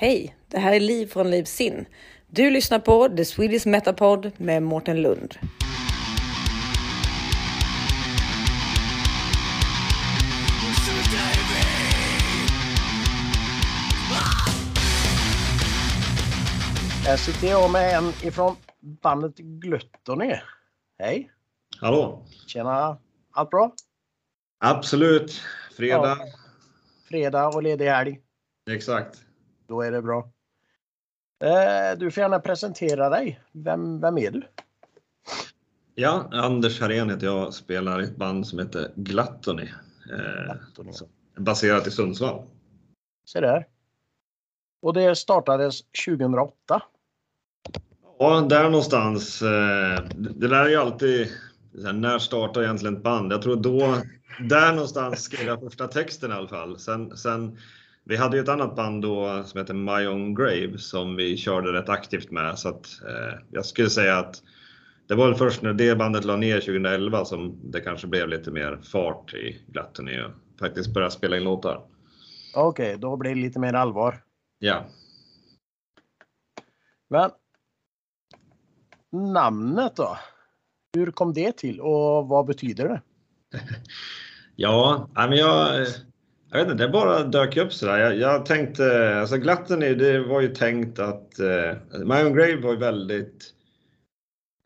Hej, det här är Liv från Liv Sin. Du lyssnar på The Swedish Metapod med Mårten Lund. Här sitter jag med en ifrån bandet Gluttony. Hej! Hallå! Tjena! Allt bra? Absolut. Fredag. Ja. Fredag och ledig helg. Exakt. Då är det bra. Eh, Du får gärna presentera dig. Vem, vem är du? Ja, Anders Harén heter jag. Spelar i ett band som heter Gluttony. Eh, Gluttony. så- baserat i Sundsvall. Se där. Och det startades 2008. Ja, där någonstans. Eh, det det där är ju alltid, när startar egentligen ett band? Jag tror då, där någonstans skrev jag första texten i alla fall. Sen, sen, vi hade ju ett annat band då som heter My Own Grave som vi körde rätt aktivt med. Så att, eh, jag skulle säga att det var väl först när det bandet la ner 2011 som det kanske blev lite mer fart i Gluttony och faktiskt började spela in låtar. Okej, då blir det lite mer allvar. Ja, Men namnet då? Hur kom det till och vad betyder det? Ja, men jag, jag vet inte, det bara dök upp sådär. Jag, jag tänkte, alltså glatten är, det var ju tänkt att eh, My Own Grave var ju väldigt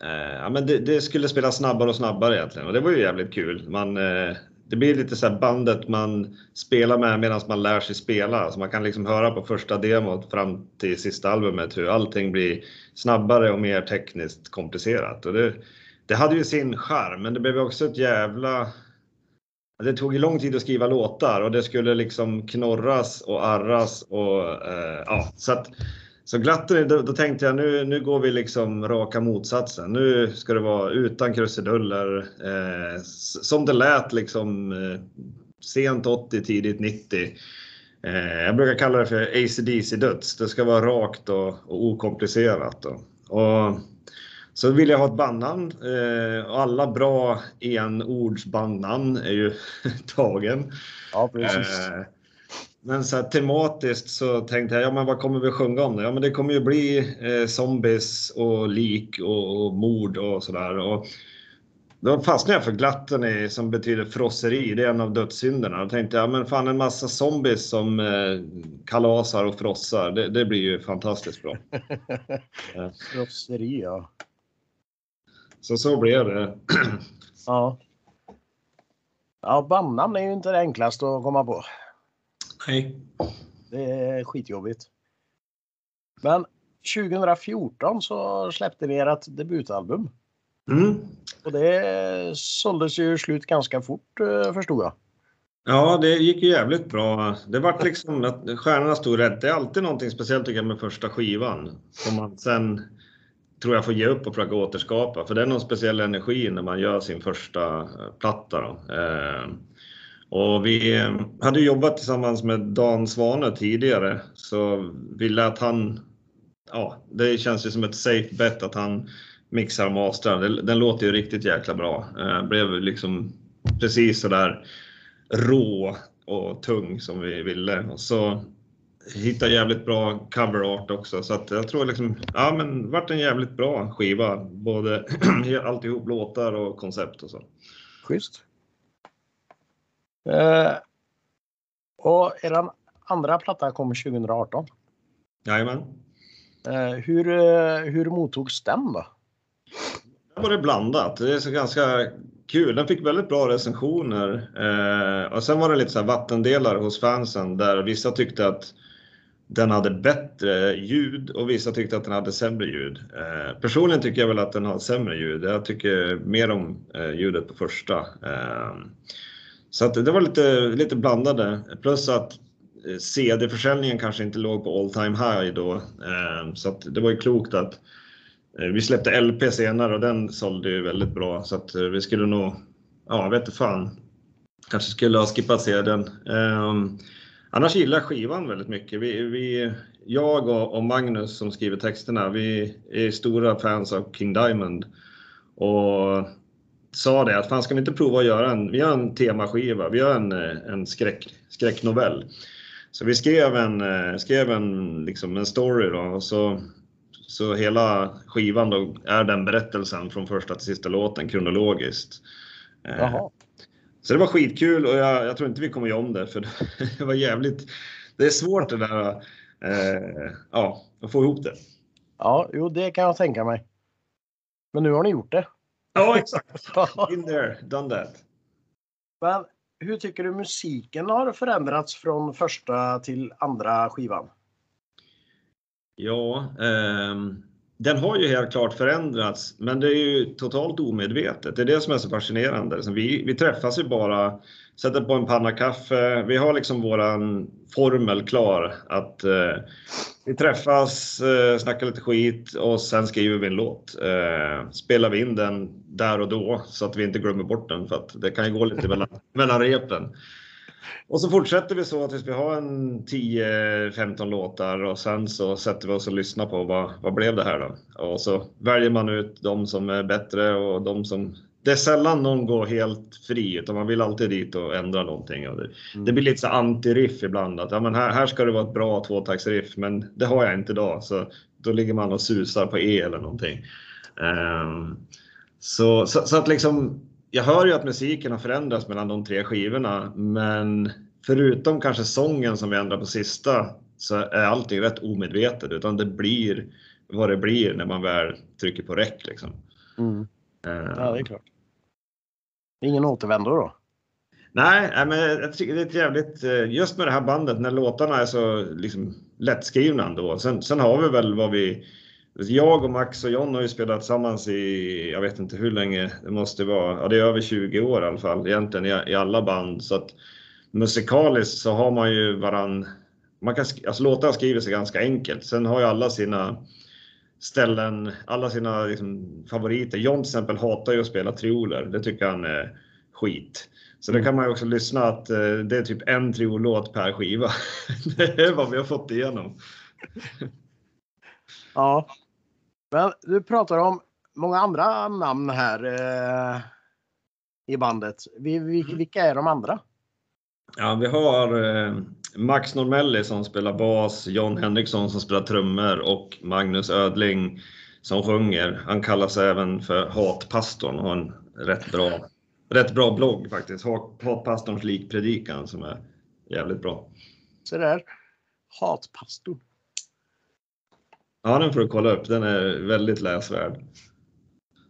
eh, ja, men det, det skulle spela snabbare och snabbare egentligen och det var ju jävligt kul. Man, eh, det blir lite såhär bandet man spelar med medan man lär sig spela. Så man kan liksom höra på första demot fram till sista albumet hur allting blir snabbare och mer tekniskt komplicerat. Och det, det hade ju sin charm, men det blev också ett jävla Alltså, det tog ju lång tid att skriva låtar och det skulle liksom knorras och arras och eh, ja, så att så Gluttony, då, då tänkte jag nu, nu går vi liksom raka motsatsen. Nu ska det vara utan krusiduller, eh, som det lät liksom eh, sent 80, tidigt 90. Eh, jag brukar kalla det för ACDC döds. Det ska vara rakt och, och okomplicerat. Då. Och så vill jag ha ett bandnamn. Eh, och alla bra enordsbandnamn är ju tagen. Ja, precis. Eh, men så här, tematiskt så tänkte jag, ja men vad kommer vi sjunga om då? Ja men det kommer ju bli eh, zombies och lik och, och mord och sådär. Då fastnade jag för Gluttony som betyder frosseri, det är en av dödssynderna. Då tänkte jag, ja men fan en massa zombies som eh, kalasar och frossar, det, det blir ju fantastiskt bra. Proffseri, ja. Så så blev det. Ja. Ja, bandnamn är ju inte det enklaste att komma på. Nej. Det är skitjobbigt. Men 2014 så släppte ni ert debutalbum. Mm. Och det såldes ju slut ganska fort eh, förstod jag. Ja, det gick ju jävligt bra. Det vart liksom att stjärnorna stod rätt. Det är alltid någonting speciellt tycker jag med första skivan som man sen tror jag får ge upp och försöka återskapa. För det är någon speciell energi när man gör sin första eh, platta. Då. Eh, och vi eh, hade jobbat tillsammans med Dan Svane tidigare så vi lät han, ja, det känns ju som ett safe bet att han mixar och mastrar. Den, den låter ju riktigt jäkla bra. Eh, blev liksom precis sådär rå och tung som vi ville. Och så hittade jävligt bra cover art också så att jag tror liksom, ja men vart en jävligt bra skiva. Både alltihop låtar och koncept och så. Schysst. Eh, och er andra platta kom 2018. Jajamän. Eh, hur, eh, hur mottogs den då? Där var det blandat. Det är så ganska kul. Den fick väldigt bra recensioner. Eh, och sen var det lite så här vattendelare hos fansen där vissa tyckte att den hade bättre ljud och vissa tyckte att den hade sämre ljud. Eh, personligen tycker jag väl att den har sämre ljud. Jag tycker mer om eh, ljudet på första. Eh, så att det var lite, lite blandade. Plus att eh, CD-försäljningen kanske inte låg på all time high då. Ehm, så att det var ju klokt att eh, Vi släppte LP senare och den sålde ju väldigt bra så att eh, vi skulle nog, ja vet inte fan, kanske skulle ha skippat CDn. Ehm, Annars gillar jag skivan väldigt mycket. Vi, vi, jag och, och Magnus som skriver texterna, vi är stora fans av King Diamond och sa det att fan ska vi inte prova att göra en, vi gör en temaskiva, vi gör en, en skräck, skräcknovell. Så vi skrev en, eh, skrev en, liksom en story då och så, så hela skivan då är den berättelsen från första till sista låten kronologiskt. Eh, Jaha. Så det var skitkul och jag, jag tror inte vi kommer göra om det för det var jävligt. Det är svårt det där eh, ja, att få ihop det. Ja, jo, det kan jag tänka mig. Men nu har ni gjort det. Ja, exakt. In there, done that. Men hur tycker du musiken har förändrats från första till andra skivan? Ja, ehm, den har ju helt klart förändrats, men det är ju totalt omedvetet. Det är det som är så fascinerande. Vi, vi träffas ju bara, sätter på en panna kaffe. Vi har liksom våran formel klar att eh, vi träffas, eh, snackar lite skit och sen skriver vi en låt. Eh, spelar vi in den där och då så att vi inte glömmer bort den för att det kan ju gå lite mellan, mellan repen. Och så fortsätter vi så tills vi har en 10-15 låtar och sen så sätter vi oss och lyssnar på vad, vad blev det här då? Och så väljer man ut de som är bättre och de som... Det är sällan någon går helt fri utan man vill alltid dit och ändra någonting. Och det, det blir lite så anti-riff ibland att ja, men här, här ska det vara ett bra tvåtaktsriff men det har jag inte idag så då ligger man och susar på E eller någonting. Ehm, så, så, så att liksom jag hör ju att musiken har förändrats mellan de tre skivorna, men förutom kanske sången som vi ändrar på sista så är allting rätt omedvetet, utan det blir vad det blir när man väl trycker på räck. Liksom. Mm. Eh, Ja, det är klart. Ingen återvändo då? Nej, men jag tycker det är ett jävligt, eh, just med det här bandet när låtarna är så liksom lättskrivna ändå. Sen, sen har vi väl vad vi, jag och Max och John har ju spelat tillsammans i, jag vet inte hur länge, det måste vara, ja det är över 20 år i alla fall egentligen i, i alla band. Så att musikaliskt så har man ju varann, man kan, alltså låtarna skriver sig ganska enkelt. Sen har ju alla sina ställen, alla sina liksom, favoriter. John till exempel hatar ju att spela trioler, det tycker han är skit. Så det kan man ju också lyssna att eh, det är typ en triolåt per skiva. det är vad vi har fått igenom. Ja. Men du pratar om många andra namn här eh, i bandet. Vi, vi, vilka är de andra? Ja, vi har eh, Max Normelli som spelar bas, John Henriksson som spelar trummor och Magnus Ödling som sjunger. Han kallas även för Hatpastorn och har en rätt bra, rätt bra blogg faktiskt. Hat- Hatpastorns likpredikan som är jävligt bra. Så där. Hatpastor. Ja, den får du kolla upp. Den är väldigt läsvärd.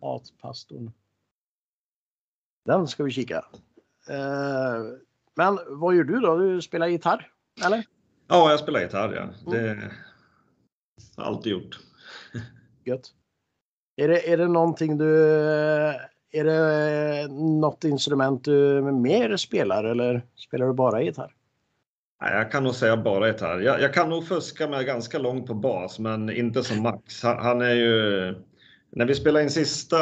Hatpastorn. Den ska vi kika. Eh, men vad gör du då? Du spelar gitarr? Eller? Ja, jag spelar gitarr ja. Det har jag alltid gjort. Gött. Är det, är det någonting du... Är det något instrument du mer spelar eller spelar du bara gitarr? Jag kan nog säga bara gitarr. Jag, jag kan nog fuska med ganska långt på bas, men inte som Max. Han, är ju... När vi spelade in sista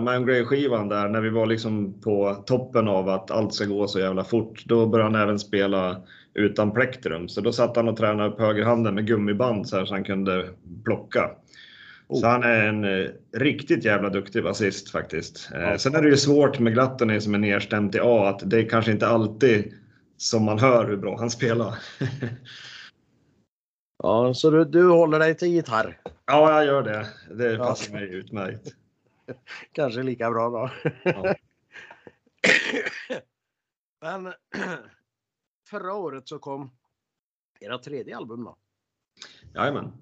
Man Grey-skivan där, när vi var liksom på toppen av att allt ska gå så jävla fort, då började han även spela utan plektrum. Så då satt han och tränade upp högerhanden med gummiband så, här, så han kunde plocka. Så han är en eh, riktigt jävla duktig basist faktiskt. Eh, sen är det ju svårt med Glattony som är nedstämt i A, att det är kanske inte alltid som man hör hur bra han spelar. Ja, så du, du håller dig till gitarr? ja, jag gör det. Det Ja. passar mig utmärkt. Kanske lika bra då. Ja. Men förra året så kom era tredje album då. Jajamän.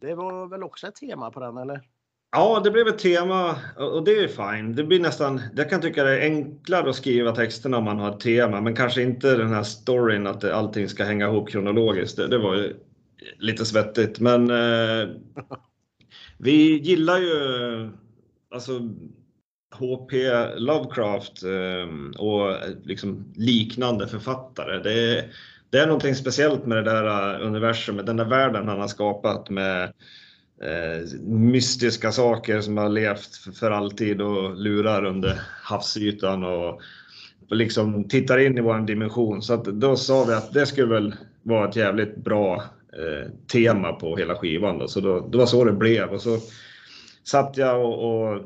Det var väl också ett tema på den eller? Ja, det blev ett tema och det är fine. Det blir nästan, jag kan tycka det är enklare att skriva texterna om man har ett tema, men kanske inte den här storyn att allting ska hänga ihop kronologiskt. Det, det var ju lite svettigt, men eh, vi gillar ju alltså H.P. Lovecraft eh, och eh, liksom liknande författare. Det är, det är någonting speciellt med det där eh, universumet, den där världen han har skapat med eh, mystiska saker som har levt för, alltid och lurar under havsytan och, liksom tittar in i vår dimension. Så då sa vi att det skulle väl vara ett jävligt bra eh, tema på hela skivan. Då. Så då, det var så det blev. Och så satt jag och, och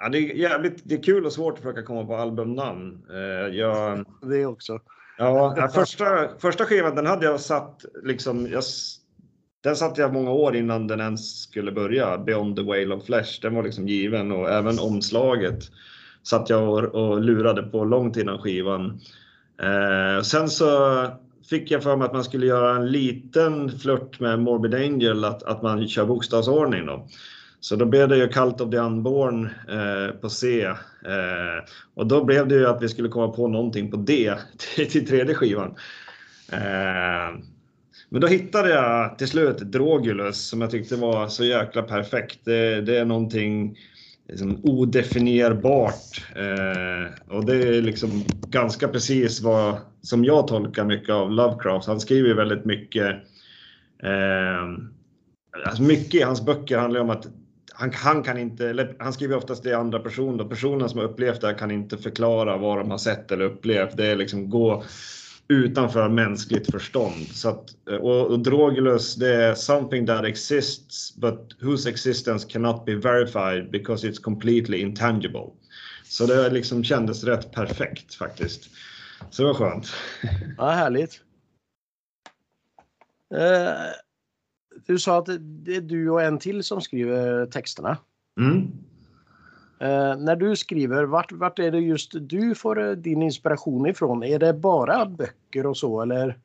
Ja, det, är jävligt, det är kul och svårt att försöka komma på albumnamn. Eh, jag, Det också. Ja, första, första skivan den hade jag satt liksom, jag, den satte jag många år innan den ens skulle börja. Beyond the Whale of Flesh, den var liksom given och även omslaget satt jag och, och lurade på långt innan skivan. Eh, sen så fick jag för mig att man skulle göra en liten flört med Morbid Angel, att, att man kör bokstavsordning då. Så då blev det ju Cult of the Unborn eh, på C. Eh, och då blev det ju att vi skulle komma på någonting på D till, till tredje skivan. Eh, men då hittade jag till slut Drogulus som jag tyckte var så jäkla perfekt. Det, det är någonting liksom odefinierbart. Eh, och det är liksom ganska precis vad som jag tolkar mycket av Lovecraft. Han skriver väldigt mycket. Eh, alltså mycket i hans böcker handlar om att han, han kan inte, han skriver oftast i andra personer. Personen som har upplevt det här kan inte förklara vad de har sett eller upplevt. Det är liksom gå utanför mänskligt förstånd. Så att, och, och Drogulus, det är something that exists but whose existence cannot be verified because it's completely intangible. Så det liksom kändes rätt perfekt faktiskt. Så det var skönt. Ja, härligt. Eh, du sa att det är du och en till som skriver texterna. Mm. Eh, när du skriver, vart, vart är det just du får eh, din inspiration ifrån? Är det bara böcker och så eller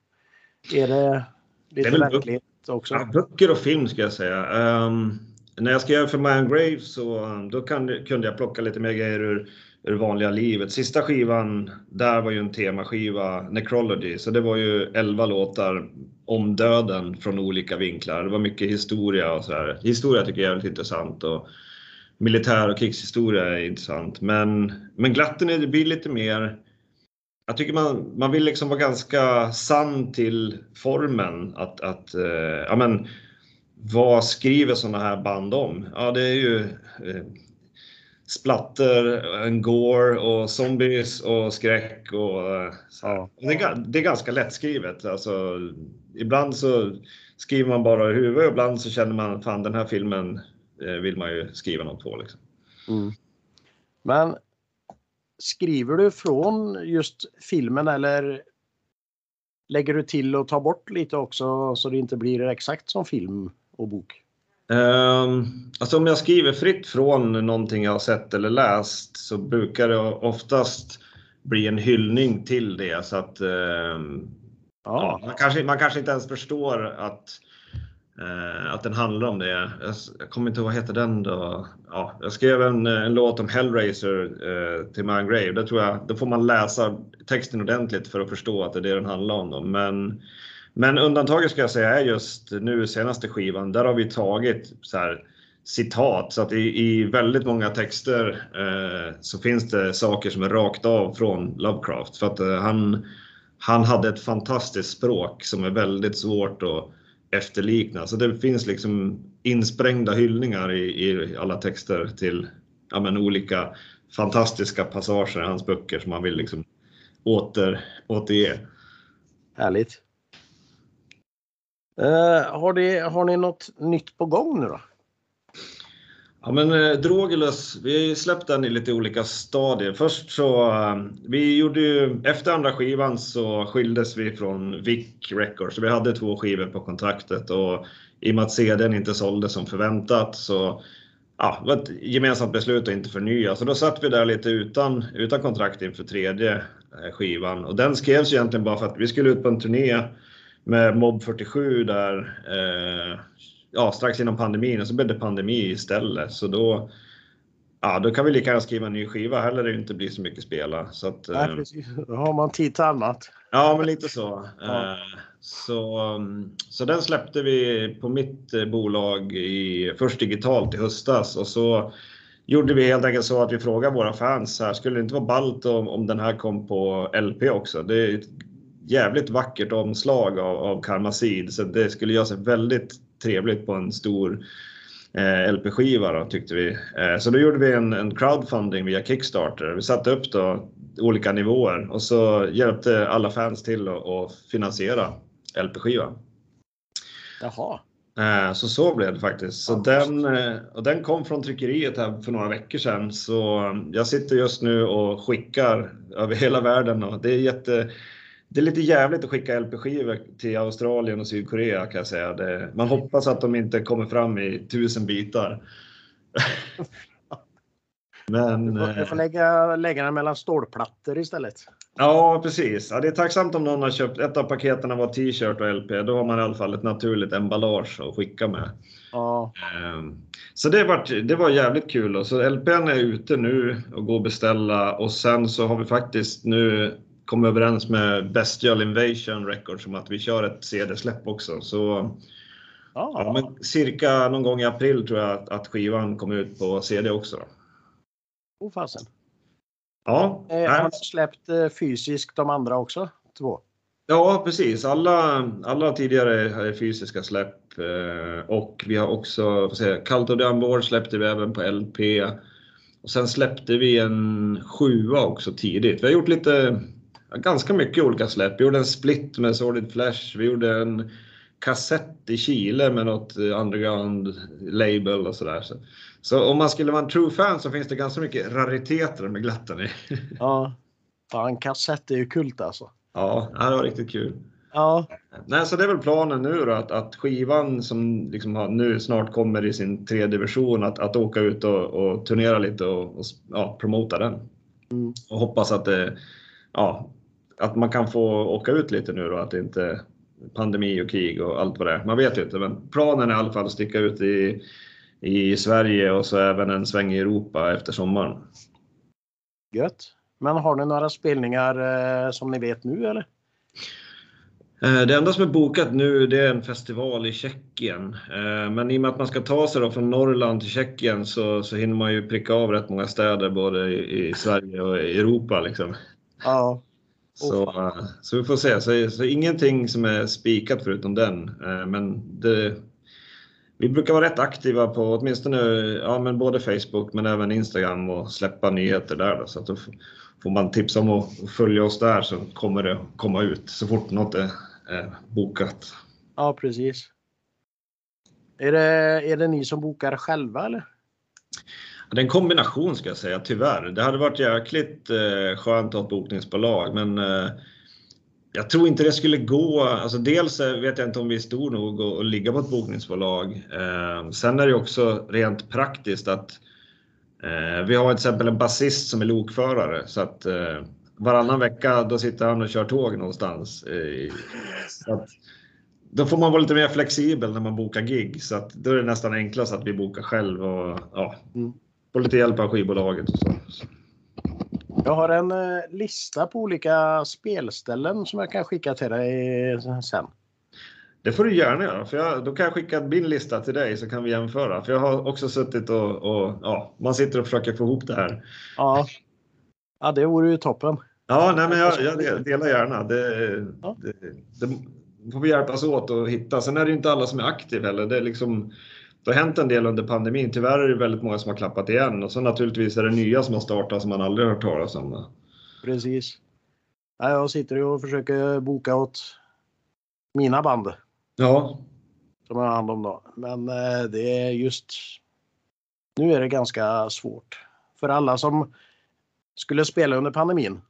är det lite Det verklighet också? Ja, böcker och film ska jag säga. Ehm, när jag skrev för Man Grave så um, då kan, kunde jag plocka lite mer grejer ur, ur vanliga livet. Sista skivan, där var ju en temaskiva, Necrology, så det var ju 11 låtar om döden från olika vinklar. Det var mycket historia och sådär. Historia tycker jag är väldigt intressant och militär och krigshistoria är intressant. Men, men glatten är, det blir lite mer jag tycker man, man vill liksom vara ganska sann till formen. Att, att eh, ja men, vad skriver sådana här band om? Ja, det är ju eh, splatter, en gore och zombies och skräck och eh. Ja. Det, är, det är ganska lättskrivet. Alltså, ibland så skriver man bara i huvudet och ibland så känner man fan den här filmen vill man ju skriva något på. Liksom. Mm. Men skriver du från just filmen eller lägger du till och tar bort lite också så det inte blir exakt som film och bok? Um, alltså om jag skriver fritt från någonting jag har sett eller läst så brukar det oftast bli en hyllning till det så att ehm, ja, man, kanske, man kanske inte ens förstår att, eh, Eh, att den handlar om det. Jag, jag kommer inte ihåg vad heter den då. Ja, jag skrev en, en låt om Hellraiser eh, till Man Grave. Tror jag, då får man läsa texten ordentligt för att förstå att det är det den handlar om. Då. Men, men undantaget ska jag säga är just nu senaste skivan. Där har vi tagit så här, citat så att i, i väldigt många texter eh, så finns det saker som är rakt av från Lovecraft för att eh, han, han hade ett fantastiskt språk som är väldigt svårt att efterlikna. Så det finns liksom insprängda hyllningar i, i alla texter till ja, men, olika fantastiska passager i hans böcker som man vill liksom åter, återge. Härligt. Eh, har, det, har ni något nytt på gång nu då? Ja men eh, Drogulus, vi har ju släppt den i lite olika stadier. Först så, eh, vi gjorde ju, efter andra skivan så skildes vi från Vic Records. Vi hade två skivor på kontraktet och i och med att CDn inte sålde som förväntat så ja, det var ett gemensamt beslut att inte förnya. Så då satt vi där lite utan, utan kontrakt inför tredje eh, skivan. Och den skrevs egentligen bara för att vi skulle ut på en turné med Mob 47 där eh, ja, strax innan pandemin och så blev det pandemi istället. Så då, ja, då kan vi lika gärna skriva en ny skiva. Heller det inte blir så mycket spela. Så att, Nej, eh, precis. Då har man tid till annat. Ja, men lite så. Ja. Eh, Så, så den släppte vi på mitt eh, bolag i, först digitalt i höstas och så gjorde vi helt enkelt så att vi frågade våra fans här, skulle det inte vara ballt om, om den här kom på LP också? Det är ett jävligt vackert omslag av, av Seed så det skulle göra sig väldigt trevligt på en stor eh, LP-skiva tyckte vi. Eh, så då gjorde vi en, en crowdfunding via Kickstarter. Vi satte upp då olika nivåer och så hjälpte alla fans till att, finansiera LP-skivan. Jaha. Eh, Så så blev det faktiskt. Så den, och den kom från tryckeriet här för några veckor sedan. Så jag sitter just nu och skickar över hela världen och det är jätte, det är lite jävligt att skicka LP-skivor till Australien och Sydkorea kan jag säga. Det, man hoppas att de inte kommer fram i tusen bitar. Men, du får, du får lägga, lägga den mellan stålplattor istället. Ja, precis. Ja, det är tacksamt om någon har köpt ett av paketen var t-shirt och LP. Då har man i alla fall ett naturligt emballage att skicka med. Ja. Ehm, så det var, det var jävligt kul. Så LPn är ute nu och går att beställa och sen så har vi faktiskt nu kommit överens med Bestial Invasion Records om att vi kör ett CD-släpp också. Så ja. men cirka någon gång i april tror jag att, att skivan kommer ut på CD också. Oh, fasen. Ja. Eh, har ni släppt eh, fysiskt de andra också? Två? Ja, precis. Alla, alla tidigare fysiska släpp eh, och vi har också, får Cult of the Unborn släppte vi även på LP. Och sen släppte vi en sjua också tidigt. Vi har gjort lite, ganska mycket olika släpp. Vi gjorde en split med Sordid Flash. Vi gjorde en kassett i Chile med något underground label och sådär. Så, så om man skulle vara en true fan så finns det ganska mycket rariteter med Gluttony. Ja, fan kassett är ju kult alltså. Ja, det var riktigt kul. Ja. Nej, så det är väl planen nu då att, att skivan som liksom har, nu snart kommer i sin tredje version att, att åka ut och, och turnera lite och, och ja, promota den. Mm. Och hoppas att det, ja, att man kan få åka ut lite nu då, att det inte pandemi och krig och allt vad det är. Man vet ju inte, men planen är i alla fall att sticka ut i, i Sverige och så även en sväng i Europa efter sommaren. Gött. Men har ni några spelningar eh, som ni vet nu eller? Eh, det enda som är bokat nu det är en festival i Tjeckien. Eh, men i och med att man ska ta sig då från Norrland till Tjeckien så, så hinner man ju pricka av rätt många städer både i, i Sverige och i Europa. Liksom. Ja. Så, oh, så vi får se. Så, så ingenting som är spikat förutom den. Men det, vi brukar vara rätt aktiva på åtminstone ja, men både Facebook men även Instagram och släppa nyheter där. Då, så att då får man tips om att följa oss där så kommer det komma ut så fort något är, är bokat. Ja, precis. Är det, är det ni som bokar själva eller? Det är en kombination ska jag säga, tyvärr. Det hade varit jäkligt eh, skönt att ha ett bokningsbolag men eh, jag tror inte det skulle gå. Alltså dels vet jag inte om vi är stor nog att ligga på ett bokningsbolag. Eh, sen är det också rent praktiskt att eh, vi har till exempel en basist som är lokförare så att eh, varannan vecka då sitter han och kör tåg någonstans. så att, då får man vara lite mer flexibel när man bokar gig så att då är det nästan enklast att vi bokar själv och ja, mm. Får lite hjälp av skivbolaget och så. Jag har en eh, lista på olika spelställen som jag kan skicka till dig sen. Det får du gärna göra, för jag, då kan jag skicka min lista till dig så kan vi jämföra. För jag har också suttit och, och ja, man sitter och försöker få ihop det här. Ja, ja det vore ju toppen. Ja, nej, men jag, jag delar gärna. Det, ja. det, det får vi hjälpas åt att hitta. Sen är det inte alla som är aktiva heller. Det är liksom, det har hänt en del under pandemin. Tyvärr är det väldigt många som har klappat igen och så naturligtvis är det nya som har startat som man aldrig hört talas om. Precis. Jag sitter och försöker boka åt mina band. Ja. Som jag har hand om då. Men eh, det är just nu är det ganska svårt. För alla som skulle spela under pandemin.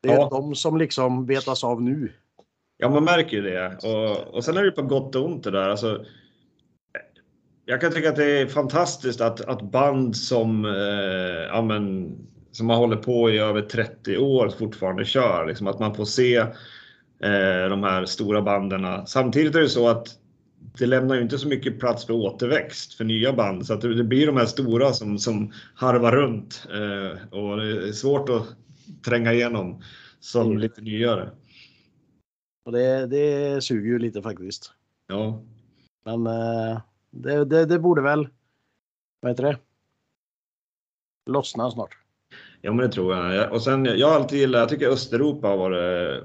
Det är ja. de som liksom betas av nu. Ja, man märker ju det. Och, och sen är det på gott och ont det där. Alltså, jag kan tycka att det är fantastiskt att, att band som, eh, ja, men, som har hållit på i över 30 år fortfarande kör. Liksom, att man får se eh, de här stora banden. Samtidigt är det så att det lämnar ju inte så mycket plats för återväxt för nya band. Så att det, det blir de här stora som, som harvar runt. Eh, och det är svårt att tränga igenom som mm. lite nyare. Och det, det suger ju lite faktiskt. Ja. Men eh, det, det, det borde väl, vad heter det, lossna snart. Ja men det tror jag. Och sen, jag har alltid gillat, jag tycker Östeuropa har varit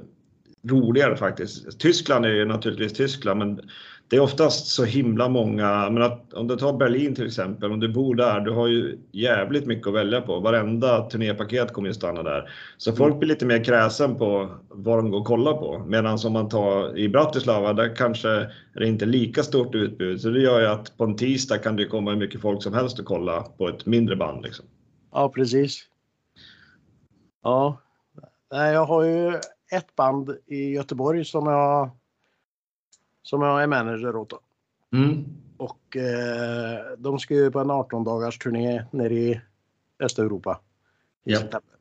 roligare faktiskt. Tyskland är ju naturligtvis Tyskland men det är oftast så himla många, men att, om du tar Berlin till exempel, om du bor där, du har ju jävligt mycket att välja på. Varenda turnépaket kommer ju stanna där. Så folk blir lite mer kräsen på vad de går och kollar på. Medan om man tar i Bratislava, där kanske är det inte lika stort utbud. Så det gör ju att på en tisdag kan det komma hur mycket folk som helst och kolla på ett mindre band. Liksom. Ja, precis. Ja, jag har ju ett band i Göteborg som jag, som jag är manager åt. Mm. Och eh, de ska ju på en 18 dagars turné nere i Östeuropa. I september.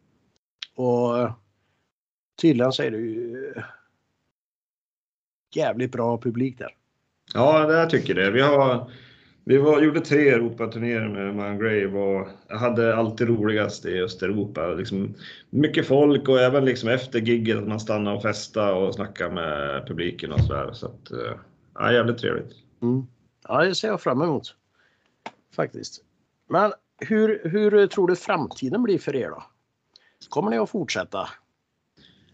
Och eh, tydligen så är det ju jävligt bra publik där. Ja, det jag tycker det. Vi, har, vi var, gjorde tre Europaturnéer med Mangrave och jag hade alltid roligast i Östeuropa. Liksom, mycket folk och även liksom efter gigget att man stannar och festar och snackar med publiken och sådär. Så att, eh, ja, jävligt trevligt. Mm. Ja, det ser jag fram emot. Faktiskt. Men hur, hur tror du framtiden blir för er då? Kommer ni att fortsätta?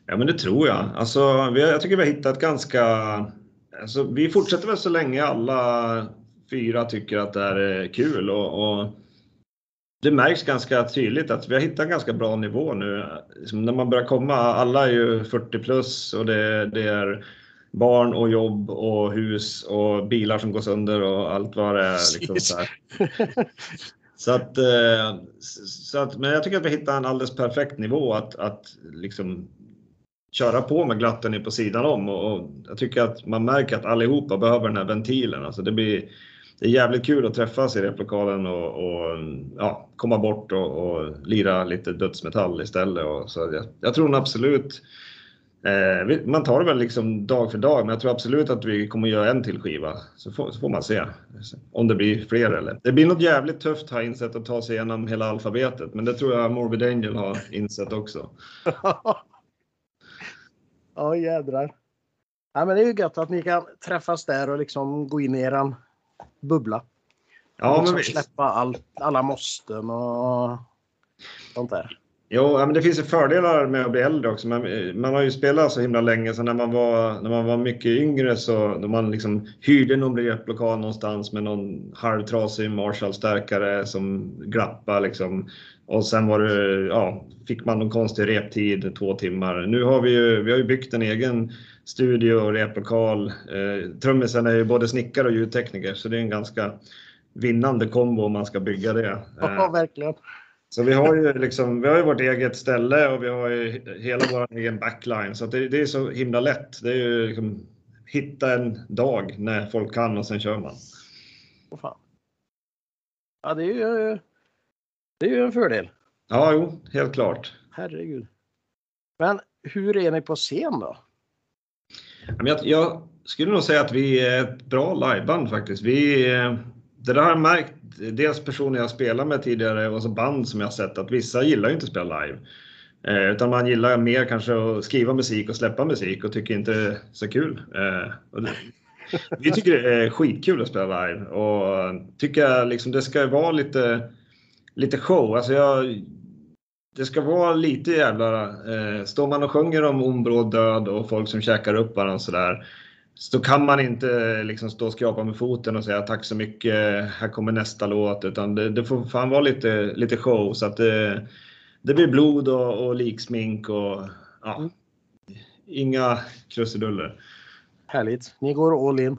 Ja, men det tror jag. Alltså, vi, jag tycker vi har hittat ganska... Alltså, vi fortsätter väl så länge alla fyra tycker att det här är kul och, och det märks ganska tydligt att vi har hittat en ganska bra nivå nu. Liksom när man börjar komma, alla är ju 40 plus och det, det är barn och jobb och hus och bilar som går sönder och allt vad det är. Liksom så. Så att, eh, så att, men jag tycker att vi hittar en alldeles perfekt nivå att, att liksom köra på med glatten på sidan om och, och jag tycker att man märker att allihopa behöver den här ventilen. Alltså det blir det är jävligt kul att träffas i replokalen och, och ja, komma bort och, och lira lite dödsmetall istället. Och så jag, jag tror absolut eh, man tar det väl liksom dag för dag, men jag tror absolut att vi kommer göra en till skiva. Så får, så får man se om det blir fler eller. Det blir något jävligt tufft har jag insett att ta sig igenom hela alfabetet, men det tror jag Morbid Angel har insett också. ja, jädrar. Ja, men det är ju gött att ni kan träffas där och liksom gå in i eran bubbla. Ja, liksom men släppa allt, alla måsten och sånt där. Jo, ja, men det finns ju fördelar med att bli äldre också. Man, man har ju spelat så himla länge, så när man var, när man var mycket yngre så då man liksom hyrde någon replokal någonstans med någon halvtrasig Marshall-stärkare som glappade liksom. Och sen var det, ja, fick man någon konstig reptid, två timmar. Nu har vi ju, vi har ju byggt en egen studio och replokal. Eh, trummisen är ju både snickare och ljudtekniker, så det är en ganska vinnande kombo om man ska bygga det. Ja, Eh, verkligen. så vi har ju liksom, vi har ju vårt eget ställe och vi har ju hela vår egen backline. Så det, det är så himla lätt. Det är ju liksom hitta en dag när folk kan och sen kör man. Åh, fan. Ja, det är ju, det är ju en fördel. Ja, jo, helt klart. Herregud. Men hur är ni på scen då? Jag, jag skulle nog säga att vi är ett bra liveband faktiskt. Vi, eh, det där har jag märkt, dels personer jag spelat med tidigare och så band som jag har sett att vissa gillar ju inte att spela live. Eh, utan man gillar mer kanske att skriva musik och släppa musik och tycker inte det är så kul. Eh, det, vi tycker det är skitkul att spela live och tycker liksom det ska vara lite, lite show. Alltså jag, det ska vara lite jävla... Eh, står man och sjunger om ombråd död och folk som käkar upp varandra sådär. Så kan man inte liksom stå och skrapa med foten och säga tack så mycket, här kommer nästa låt. Utan det, det får fan vara lite, lite show så att det, det blir blod och, och liksmink och ja, Mm. inga krusiduller. Härligt. Ni går all in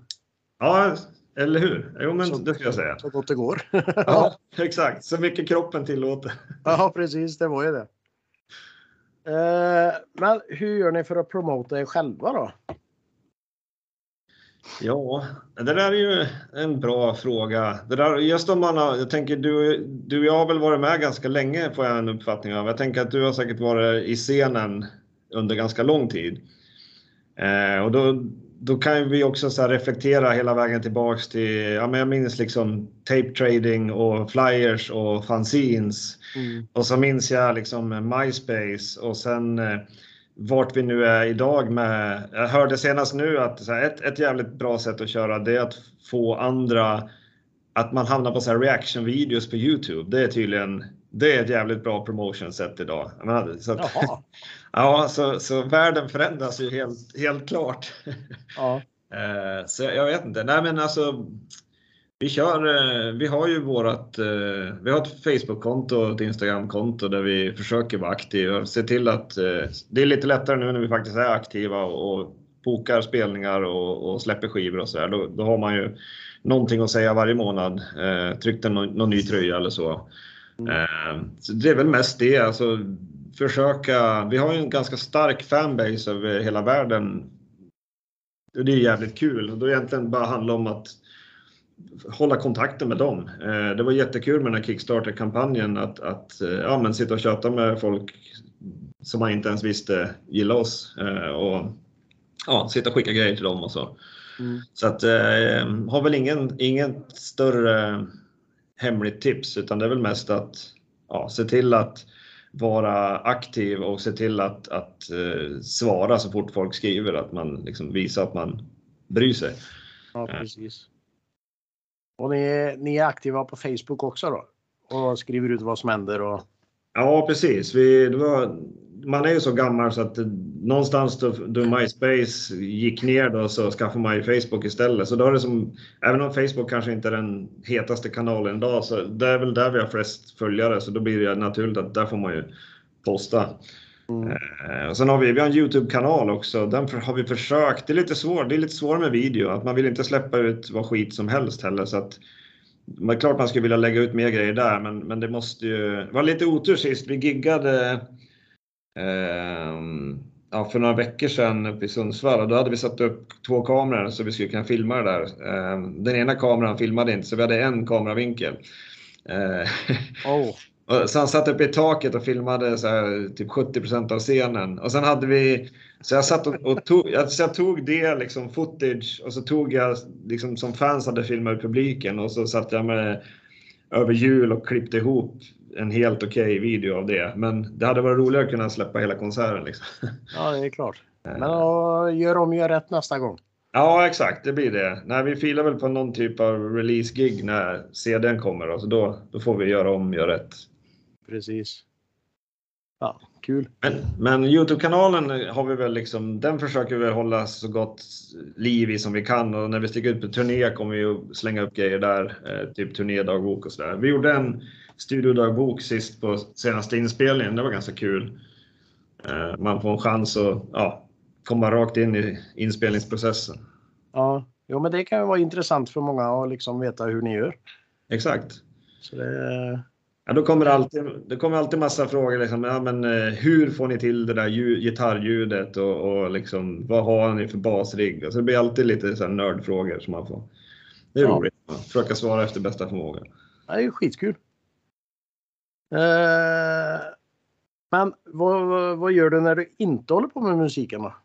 Ja, eller hur? Jo, men Så- det ska jag säga. så gott det går. Ja, exakt. Så mycket kroppen tillåter. Ja, precis. Det var ju det. Eh, men hur gör ni för att promota er själva då? Ja, det där är ju en bra fråga. Det där, just om man har, jag tänker du, du och jag har väl varit med ganska länge får jag en uppfattning av. Jag tänker att du har säkert varit i scenen under ganska lång tid. Eh, och då, då kan vi också så reflektera hela vägen tillbaks till, ja men jag minns liksom tape trading och flyers och fanzines. Och så minns jag liksom MySpace och sen eh, vart vi nu är idag med. Jag hörde senast nu att här, ett, ett jävligt bra sätt att köra det är att få andra att man hamnar på så här reaction videos på Youtube. Det är tydligen det är ett jävligt bra promotion sätt idag. Menar, så att. ja, så, så världen förändras ju helt, helt klart. Ja. Eh, så jag vet inte. Nej, men alltså. Vi kör. eh, Vi har ju vårat. eh, Vi har ett Facebook-konto och ett Instagram-konto där vi försöker vara aktiva. Se till att det är lite lättare nu när vi faktiskt är aktiva och, och bokar spelningar och, och släpper skivor och så där. Då, då har man ju någonting att säga varje månad. Eh, tryckt en, någon ny tröja eller så. Eh, så det är väl mest det. Alltså, försöka, vi har ju en ganska stark fanbase över hela världen. Det är jävligt kul och då egentligen bara handlar om att hålla kontakten med dem. Eh, det var jättekul med den här Kickstarter-kampanjen att, att eh, ja, men sitta och köta med folk som man inte ens visste gillade oss eh, och ja, sitta och skicka grejer till dem och så. Mm. Så att har väl ingen, inget större hemligt tips utan det är väl mest att ja, se till att vara aktiv och se till att, att eh, svara så fort folk skriver, att man liksom visar att man bryr sig. Ja, precis. Och ni, ni är aktiva på Facebook också då? Och skriver ut vad som händer? Och... Ja, precis. Vi, var, man är ju så gammal så att någonstans då, då MySpace gick ner då så skaffade man ju Facebook istället. Så då är det som, även om Facebook kanske inte är den hetaste kanalen idag så det är väl där vi har flest följare så då blir det naturligt att där får man ju posta. Mm. Eh, och sen har vi, vi har en Youtube-kanal också. Den har vi försökt. Det är lite svårt. Det är lite svårt med video. Att man vill inte släppa ut vad skit som helst heller. Så att, det är klart man skulle vilja lägga ut mer grejer där, men, men det måste ju... Det var lite otur sist. Vi giggade ja, för några veckor sedan uppe i Sundsvall då hade vi satt upp två kameror så vi skulle kunna filma det där. Eh, den ena kameran filmade inte så vi hade en kameravinkel. Oh. Så han satt uppe i taket och filmade så här, typ 70% av scenen. Och sen hade vi, så jag satt och, och tog, så jag tog det liksom footage och så tog jag liksom som fans hade filmat publiken och så satt jag med över jul och klippte ihop en helt okej okay video av det. Men det hade varit roligare att kunna släppa hela konserten. Liksom. Ja, det är klart. Men gör om, gör rätt nästa gång. Ja, exakt. Det blir det. Nej, vi filar väl på någon typ av release-gig när CDn kommer. Då, så då, då får vi göra om, göra rätt. Precis. Ja, kul. Men, men Youtube-kanalen har vi väl liksom, den försöker vi hålla så gott liv i som vi kan och när vi sticker ut på turné kommer vi att slänga upp grejer där, eh, typ turnédagbok och sådär. Vi gjorde en studiodagbok sist på senaste inspelningen, det var ganska kul. Eh, man får en chans att ja, komma rakt in i inspelningsprocessen. Ja, jo, men det kan ju vara intressant för många att liksom veta hur ni gör. Exakt. Så det, Ja, då kommer det alltid, det kommer alltid massa frågor. Liksom, ja, men, eh, hur får ni till det där ljud, gitarrljudet och, och liksom, vad har ni för basrigg? Alltså, det blir alltid lite så nördfrågor som man får. Det är ja. roligt. att Försöka svara efter bästa förmåga. Det är skitkul. Eh, men vad, vad gör du när du inte håller på med musiken då?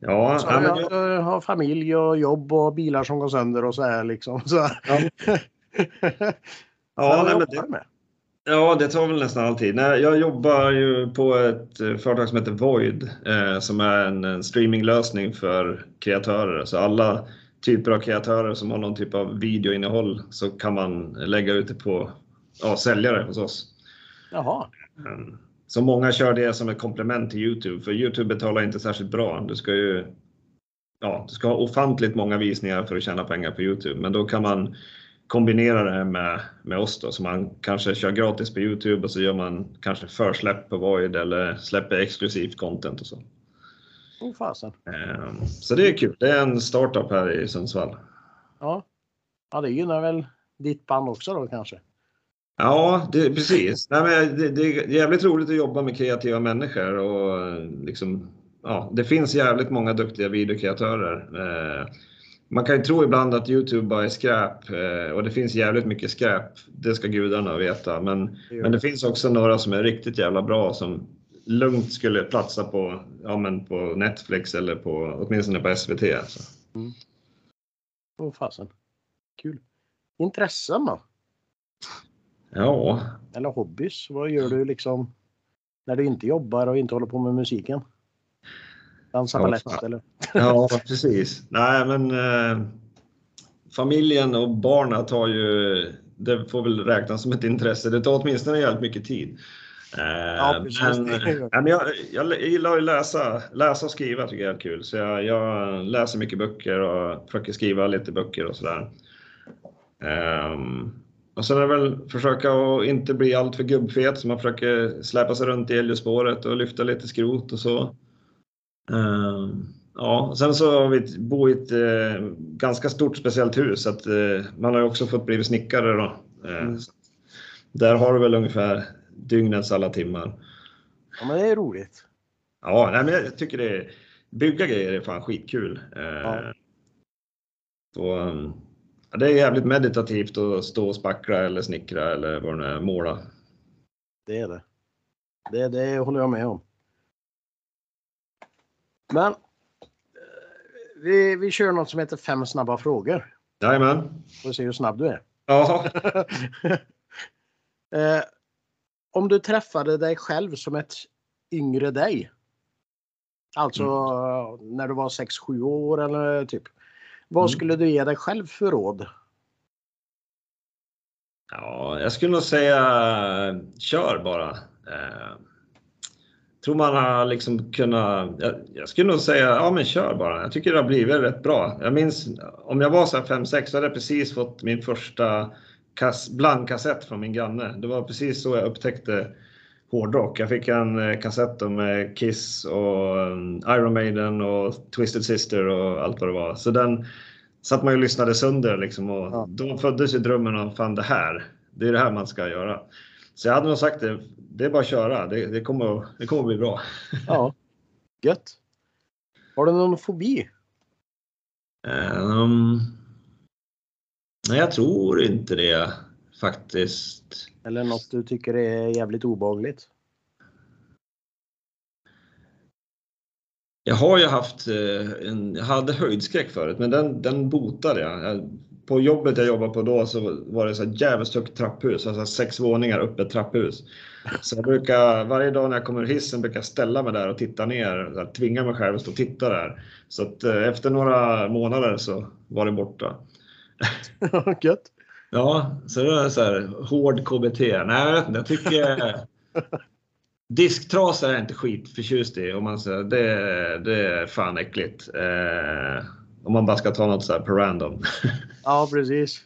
Ja, så jag, jag har familj och jobb och bilar som går sönder och så här liksom. Så. Ja. Ja, nej, men det, med? ja, det tar väl nästan alltid. Nej, jag jobbar ju på ett eh, företag som heter Void eh, som är en, en, streaminglösning för kreatörer. Så alla typer av kreatörer som har någon typ av videoinnehåll så kan man lägga ut det på ja, säljare hos oss. Jaha. Mm. Så många kör det som ett komplement till Youtube, för Youtube betalar inte särskilt bra. Du ska ju ja, du ska ha ofantligt många visningar för att tjäna pengar på Youtube, men då kan man kombinera det med, med oss då, så man kanske kör gratis på Youtube och så gör man kanske försläpp på Void eller släpper exklusivt content och så. Oh, fasen. Ehm, så det är kul. Det är en startup här i Sundsvall. Ja, ja det gynnar väl ditt band också då kanske? Ja, det, precis. Nej, men det, det, är jävligt roligt att jobba med kreativa människor och liksom, ja, det finns jävligt många duktiga videokreatörer. Man kan ju tro ibland att Youtube bara är skräp eh, och det finns jävligt mycket skräp. Det ska gudarna veta. Men, men det finns också några som är riktigt jävla bra som lugnt skulle platsa på, ja, men på Netflix eller på, åtminstone på SVT. Alltså. Mm. Oh, fasen. Kul. Intressen då? Ja. Eller hobbys? Vad gör du liksom när du inte jobbar och inte håller på med musiken? Dansa ja, balett eller? Ja, precis. Nej, men eh, familjen och barnen tar ju, det får väl räknas som ett intresse. Det tar åtminstone jävligt mycket tid. Eh, ja, men, men jag, jag gillar att läsa, läsa och skriva tycker jag är kul. Så jag, jag läser mycket böcker och försöker skriva lite böcker och sådär. Um, och sen är det väl försöka att inte bli alltför gubbfet så man försöker släpa sig runt i elljusspåret och lyfta lite skrot och så. Ehm, ja, sen så har vi bott i ett eh, ganska stort speciellt hus så att eh, man har också fått bli snickare då. Eh, mm. Där har du väl ungefär dygnets alla timmar. Ja, men det är roligt. Ja, nej, men jag tycker det är, bygga grejer är fan skitkul. Eh, Ja. så, um, ja, det är jävligt meditativt att stå och spackra eller snickra eller vad det nu är, måla. Det är det. Det, det håller jag med om. Men eh, vi, vi kör något som heter fem snabba frågor. Jajamän. Får se hur snabb du är. Ja. eh, om du träffade dig själv som ett yngre dig. Alltså eh, när du var 6-7 år eller typ. Vad Mm. skulle du ge dig själv för råd? ja, jag skulle nog säga kör bara. Eh, tror man har liksom kunnat, jag, jag skulle nog säga ja men kör bara. Jag tycker det har blivit rätt bra. Jag minns om jag var så här 5-6 så hade jag precis fått min första kass, blandkassett från min granne. Det var precis så jag upptäckte hårdrock. Jag fick en eh, kassett med Kiss och um, Iron Maiden och Twisted Sister och allt vad det var. Så den satt man ju och lyssnade sönder liksom och Ja. då föddes ju drömmen om fan det här, det är det här man ska göra. Så jag hade nog sagt det, det är bara att köra. Det, det, kommer, det kommer bli bra. Ja, gött. Har du någon fobi? Ehm, nej, jag tror inte det faktiskt. Eller något du tycker är jävligt obehagligt? Jag har ju haft eh, en, jag hade höjdskräck förut, men den, den botade jag. jag. På jobbet jag jobbade på då så var det så jävligt högt trapphus, alltså sex våningar upp ett trapphus. Så jag brukar, varje dag när jag kommer ur hissen brukar jag ställa mig där och titta ner, så tvinga mig själv att stå och titta där. Så att eh, efter några månader så var det borta. gött. Ja, så det är så här hård KBT. Nej, jag vet inte. Jag tycker disktrasor är jag inte skitförtjust i. Om man säger, det, det är fan äckligt. Eh, om man bara ska ta något så här på random. Ja, precis.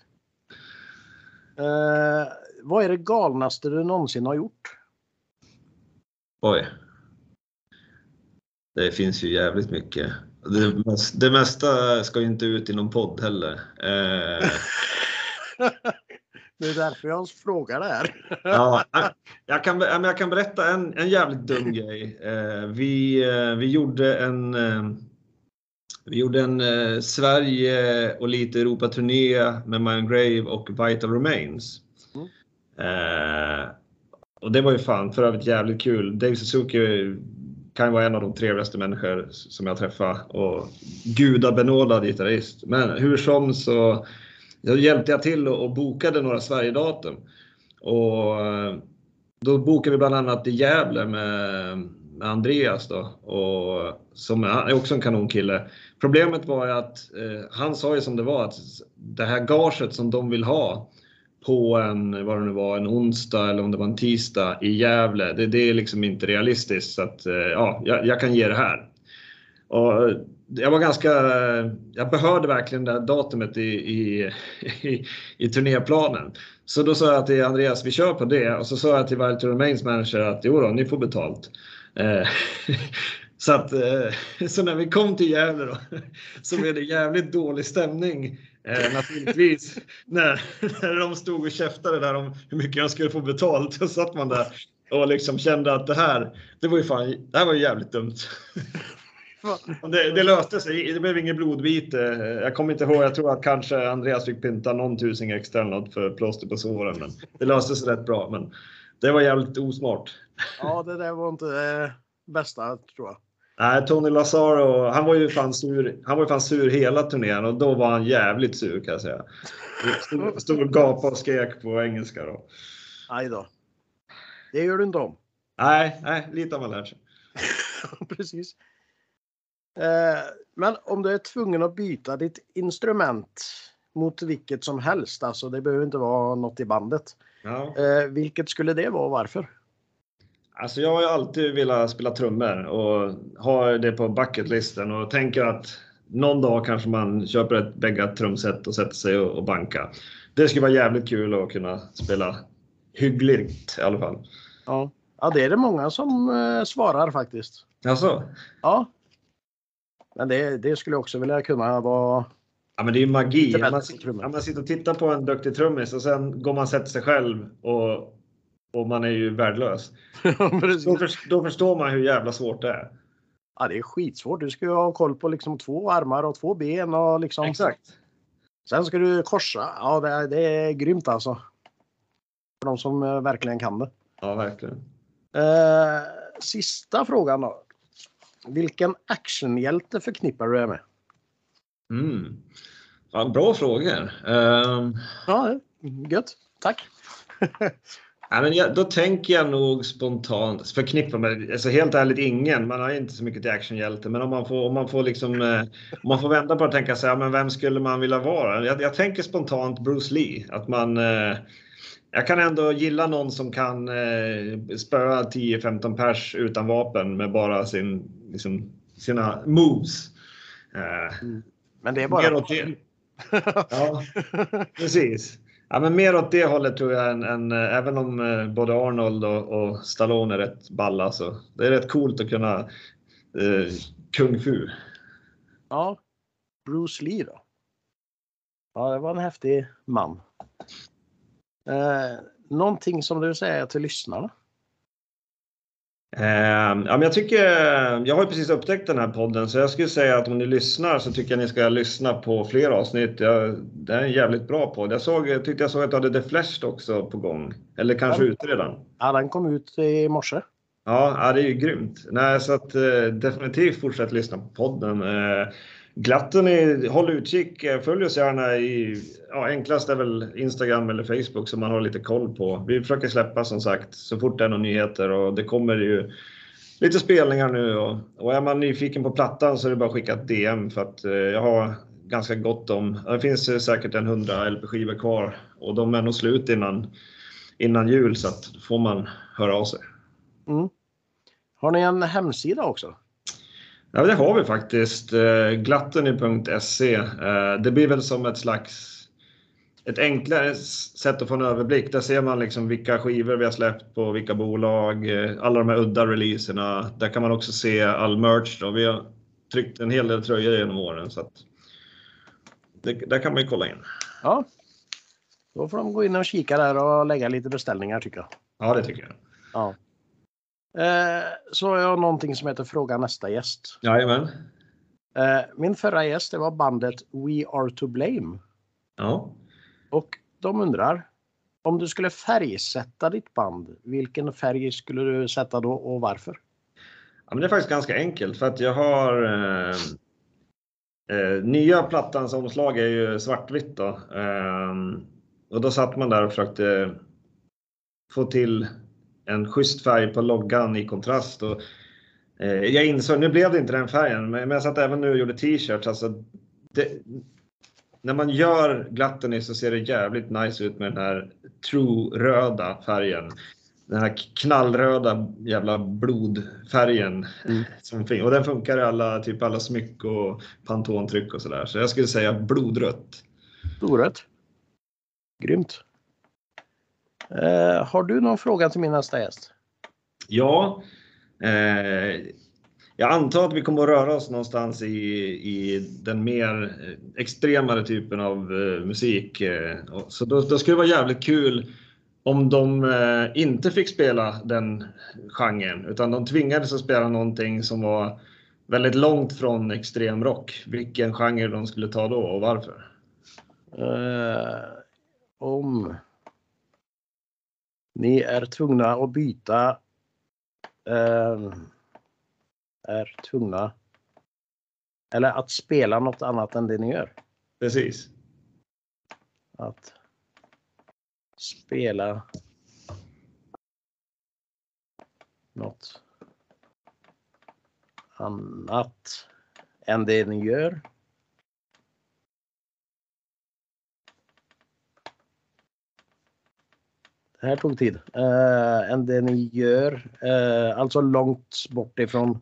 Eh, vad är det galnaste du någonsin har gjort? Oj. Det finns ju jävligt mycket. Det, mest- det mesta ska ju inte ut i någon podd heller. Eh, Det är därför jag frågar det här. Ja, jag kan, jag kan berätta en, en jävligt dum grej. Eh, vi, eh, vi gjorde en, eh, vi gjorde en eh, Sverige och lite Europa-turné med Mind Grave och Vital Remains. Mm. Eh, och det var ju fan för övrigt jävligt kul. Dave Suzuki kan ju vara en av de trevligaste människor som jag träffat och gudabenådad gitarrist. Men hur som så jag hjälpte jag till och, och bokade några Sverigedatum. Och eh, då bokade vi bland annat i Gävle med Andreas då, och, som är, är också en kanonkille. Problemet var ju att eh, han sa ju som det var att det här gaget som de vill ha på en, vad det nu var, en onsdag eller om det var en tisdag i Gävle, det, det är liksom inte realistiskt. Så att, eh, ja, jag, jag kan ge det här. Och jag var ganska, jag behövde verkligen det här datumet i, i, i, i turnéplanen. Så då sa jag till Andreas, vi kör på det. Och så sa jag till Vital Remains manager att jo då, ni får betalt. Eh, så, att, eh, så när vi kom till Gävle då, så blev det jävligt dålig stämning. Eh, naturligtvis när, när de stod och käftade där om hur mycket jag skulle få betalt. Så satt man där och liksom kände att det här, det var ju fan, det här var ju jävligt dumt. Det, det löste sig. Det blev inget blodvite. Jag kommer inte ihåg. Jag tror att kanske Andreas fick pynta någon tusing extra eller något för plåster på såren. Men det löste sig rätt bra. Men det var jävligt osmart. Ja, det där var inte det bästa tror jag. Nej, Tony Lazaro, han var ju fan sur. Han var ju fan sur hela turnén och då var han jävligt sur kan jag säga. Stod, stod och gapade och skrek på engelska då. Aj då. Det gör du inte om. Nej, nej, lite har man lärt sig. Precis. Eh, men om du är tvungen att byta ditt instrument mot vilket som helst, alltså det behöver inte vara något i bandet. Ja. Eh, vilket skulle det vara och varför? Alltså jag har ju alltid velat spela trummor och har det på bucketlisten och tänker att någon dag kanske man köper ett bäggat trumset och sätter sig och, och banka. Det skulle vara jävligt kul att kunna spela hyggligt i alla fall. Ja, ja det är det många som eh, svarar faktiskt. Alltså, Ja. Men det, det skulle jag också vilja kunna vara. Ja men det är ju magi. Man, om man sitter och tittar på en duktig trummis och sen går man och sätter sig själv och, och man är ju värdelös. Då, för, då förstår man hur jävla svårt det är. Ja, det är skitsvårt. Du ska ju ha koll på liksom två armar och två ben och liksom. Exakt. Sen ska du korsa. Ja, det är, det är grymt alltså. För de som eh, verkligen kan det. Ja, verkligen. Eh, sista frågan då. Vilken actionhjälte förknippar du dig med? Mm. Ja, bra frågor. Ehm, Ja, gött. Tack. Ja, men jag, då tänker jag nog spontant, förknippa med, alltså helt ärligt ingen, man har inte så mycket till actionhjälte, men om man får, om man får liksom, eh, om man får vända på det och tänka sig, ja, men vem skulle man vilja vara? Jag, jag tänker spontant Bruce Lee, att man, eh, jag kan ändå gilla någon som kan eh, spöa 10-15 pers utan vapen med bara sin, liksom, sina moves. Eh, Men det är mer bara... åt det. Ja, precis. Ja, men mer åt det hållet tror jag än, än eh, även om eh, både Arnold och, och Stallone är rätt balla så det är rätt coolt att kunna eh, kung fu. Ja, Bruce Lee då. Ja, det var en häftig man. Eh, någonting som du säger till lyssnarna? Eh, ja, men jag tycker, jag har ju precis upptäckt den här podden så jag skulle säga att om ni lyssnar så tycker jag ni ska lyssna på fler avsnitt. Jag, det är en jävligt bra podd. Jag, såg, jag tyckte jag såg att du hade The Flash också på gång. Eller kanske Ja. ute redan. Ja, den kom ut i morse. Ja, ja, det är ju grymt. Nej, så att eh, definitivt fortsätt lyssna på podden. Eh, glatten är, håll utkik, eh, följ oss gärna i, ja, enklast är väl Instagram eller Facebook som man har lite koll på. Vi försöker släppa som sagt så fort det är några nyheter och det kommer ju lite spelningar nu och, och är man nyfiken på plattan så är det bara att skicka ett DM för att eh, jag har ganska gott om, det finns eh, säkert en 100 LP-skivor kvar och de är nog slut innan, innan jul så att får man höra av sig. Mm. Har ni en hemsida också? Ja, det har vi faktiskt. Eh, Glatteny.se. Eh, Det blir väl som ett slags ett enklare sätt att få en överblick. Där ser man liksom vilka skivor vi har släppt på vilka bolag, eh, alla de här udda releaserna. Där kan man också se all merch. Då. Vi har tryckt en hel del tröjor genom åren. Så att det, där kan man ju kolla in. Ja. Då får de gå in och kika där och lägga lite beställningar tycker jag. Ja, det tycker jag. Ja. Eh, så har jag någonting som heter Fråga nästa gäst. Jajamän. Eh, min förra gäst det var bandet We Are To Blame. Ja. Och de undrar om du skulle färgsätta ditt band, vilken färg skulle du sätta då och varför? Ja, men det är faktiskt ganska enkelt för att jag har eh, eh, nya plattans omslag är ju svartvitt då. Eh, och då satt man där och försökte få till en schysst färg på loggan i kontrast. Och, eh, jag insåg, nu blev det inte den färgen, men, jag satt även nu och gjorde t-shirts. Alltså, det, när man gör Gluttony så ser det jävligt nice ut med den här true röda färgen den här knallröda jävla blodfärgen Mm. som finns. Och den funkar i alla, typ alla smyck och pantontryck och sådär. Så jag skulle säga blodrött. Storrött. Grymt. Eh, har du någon fråga till min nästa gäst? Ja, eh, jag antar att vi kommer att röra oss någonstans i, i den mer extremare typen av eh, musik. Eh, så då, då skulle det vara jävligt kul om de eh, inte fick spela den genren utan de tvingades att spela någonting som var väldigt långt från extremrock. Vilken genre de skulle ta då och varför? Eh, om ni är tvungna att byta eh, är tvungna eller att spela något annat än det ni gör. Precis. Att spela något annat än det ni gör. Det här tog tid. Uh, än det ni gör. Eh, alltså långt bort ifrån.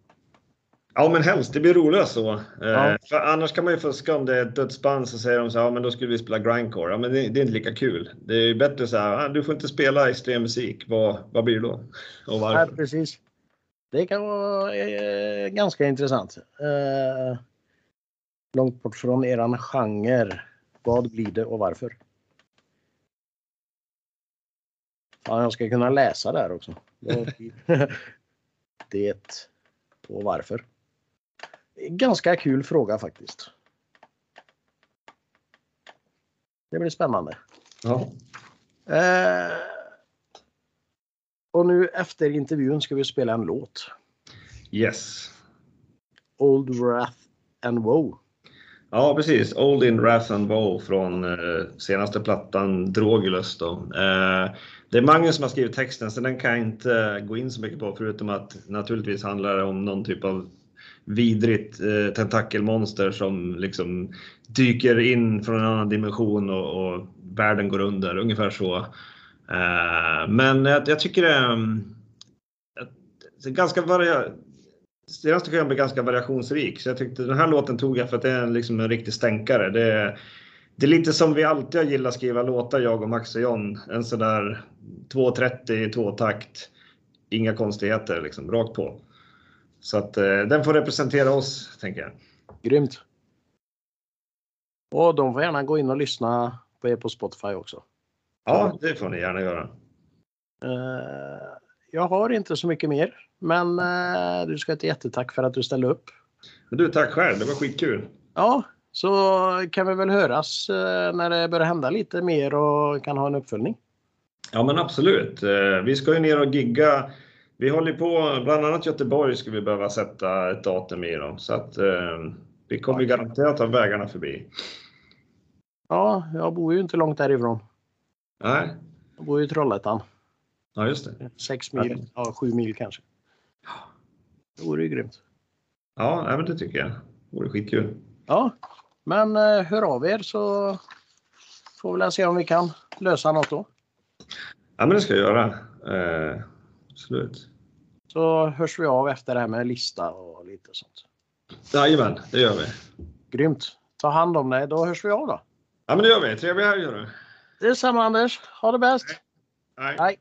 Ja, men helst. Det blir roligare så. Eh, Ja. För annars kan man ju fuska om det är ett dödsband så säger de så här, ja men då skulle vi spela grindcore. Ja, men det, det är inte lika kul. Det är ju bättre så här, ah, du får inte spela extrem musik. Vad, vad blir det då? Och Ja, varför? precis. Det kan vara eh, ganska intressant. Eh, långt bort från eran genre. Vad blir det och varför? Ja, jag ska kunna läsa där också. det och varför. Ganska kul fråga faktiskt. Det blir spännande. Ja. Eh, och nu efter intervjun ska vi spela en låt. Yes. Old Wrath and Woe. Ja, precis. Old in Wrath and Woe från eh, senaste plattan Drogulus. Då. Eh, det är Magnus som har skrivit texten så den kan jag inte gå in så mycket på förutom att naturligtvis handlar det om någon typ av vidrigt eh, tentakelmonster som liksom dyker in från en annan dimension och, och världen går under, ungefär så. Eh, men jag, jag, tycker eh, det är, det är ganska varia senaste skivan blev ganska variationsrik så jag tyckte den här låten tog jag för att det är liksom en riktig stänkare. Det är, det är lite som vi alltid har gillat skriva låtar, jag och Max och John. En sådär 2.30 i tvåtakt. Inga konstigheter liksom, rakt på. Så att eh, den får representera oss, tänker jag. Grymt. Och de får gärna gå in och lyssna på er på Spotify också. Ja, det får ni gärna göra. Uh, jag har inte så mycket mer, men uh, du ska ha ett jättetack för att du ställde upp. Men du, tack själv. Det var skitkul. Ja, så kan vi väl höras uh, när det börjar hända lite mer och kan ha en uppföljning. Ja, men absolut. Vi ska ju ner och gigga vi håller på, bland annat Göteborg ska vi behöva sätta ett datum i då, så att eh, vi kommer okay. garanterat ha vägarna förbi. Ja, jag bor ju inte långt därifrån. Nej. Jag bor i Trollhättan. Ja, just det. Sex mil, ja, sju mil kanske. Det vore ju grymt. Ja, men det tycker jag. Det vore skitkul. Ja, men eh, hör av er så får vi se om vi kan lösa något då. Ja, men det ska jag göra. Eh, absolut. Så hörs vi av efter det här med lista och lite sånt. Jajamän, det gör vi. Grymt. Ta hand om dig. Då hörs vi av då. Ja, men det gör vi. Trevlig helg. Detsamma Anders. Ha det bäst. Hej. Hej.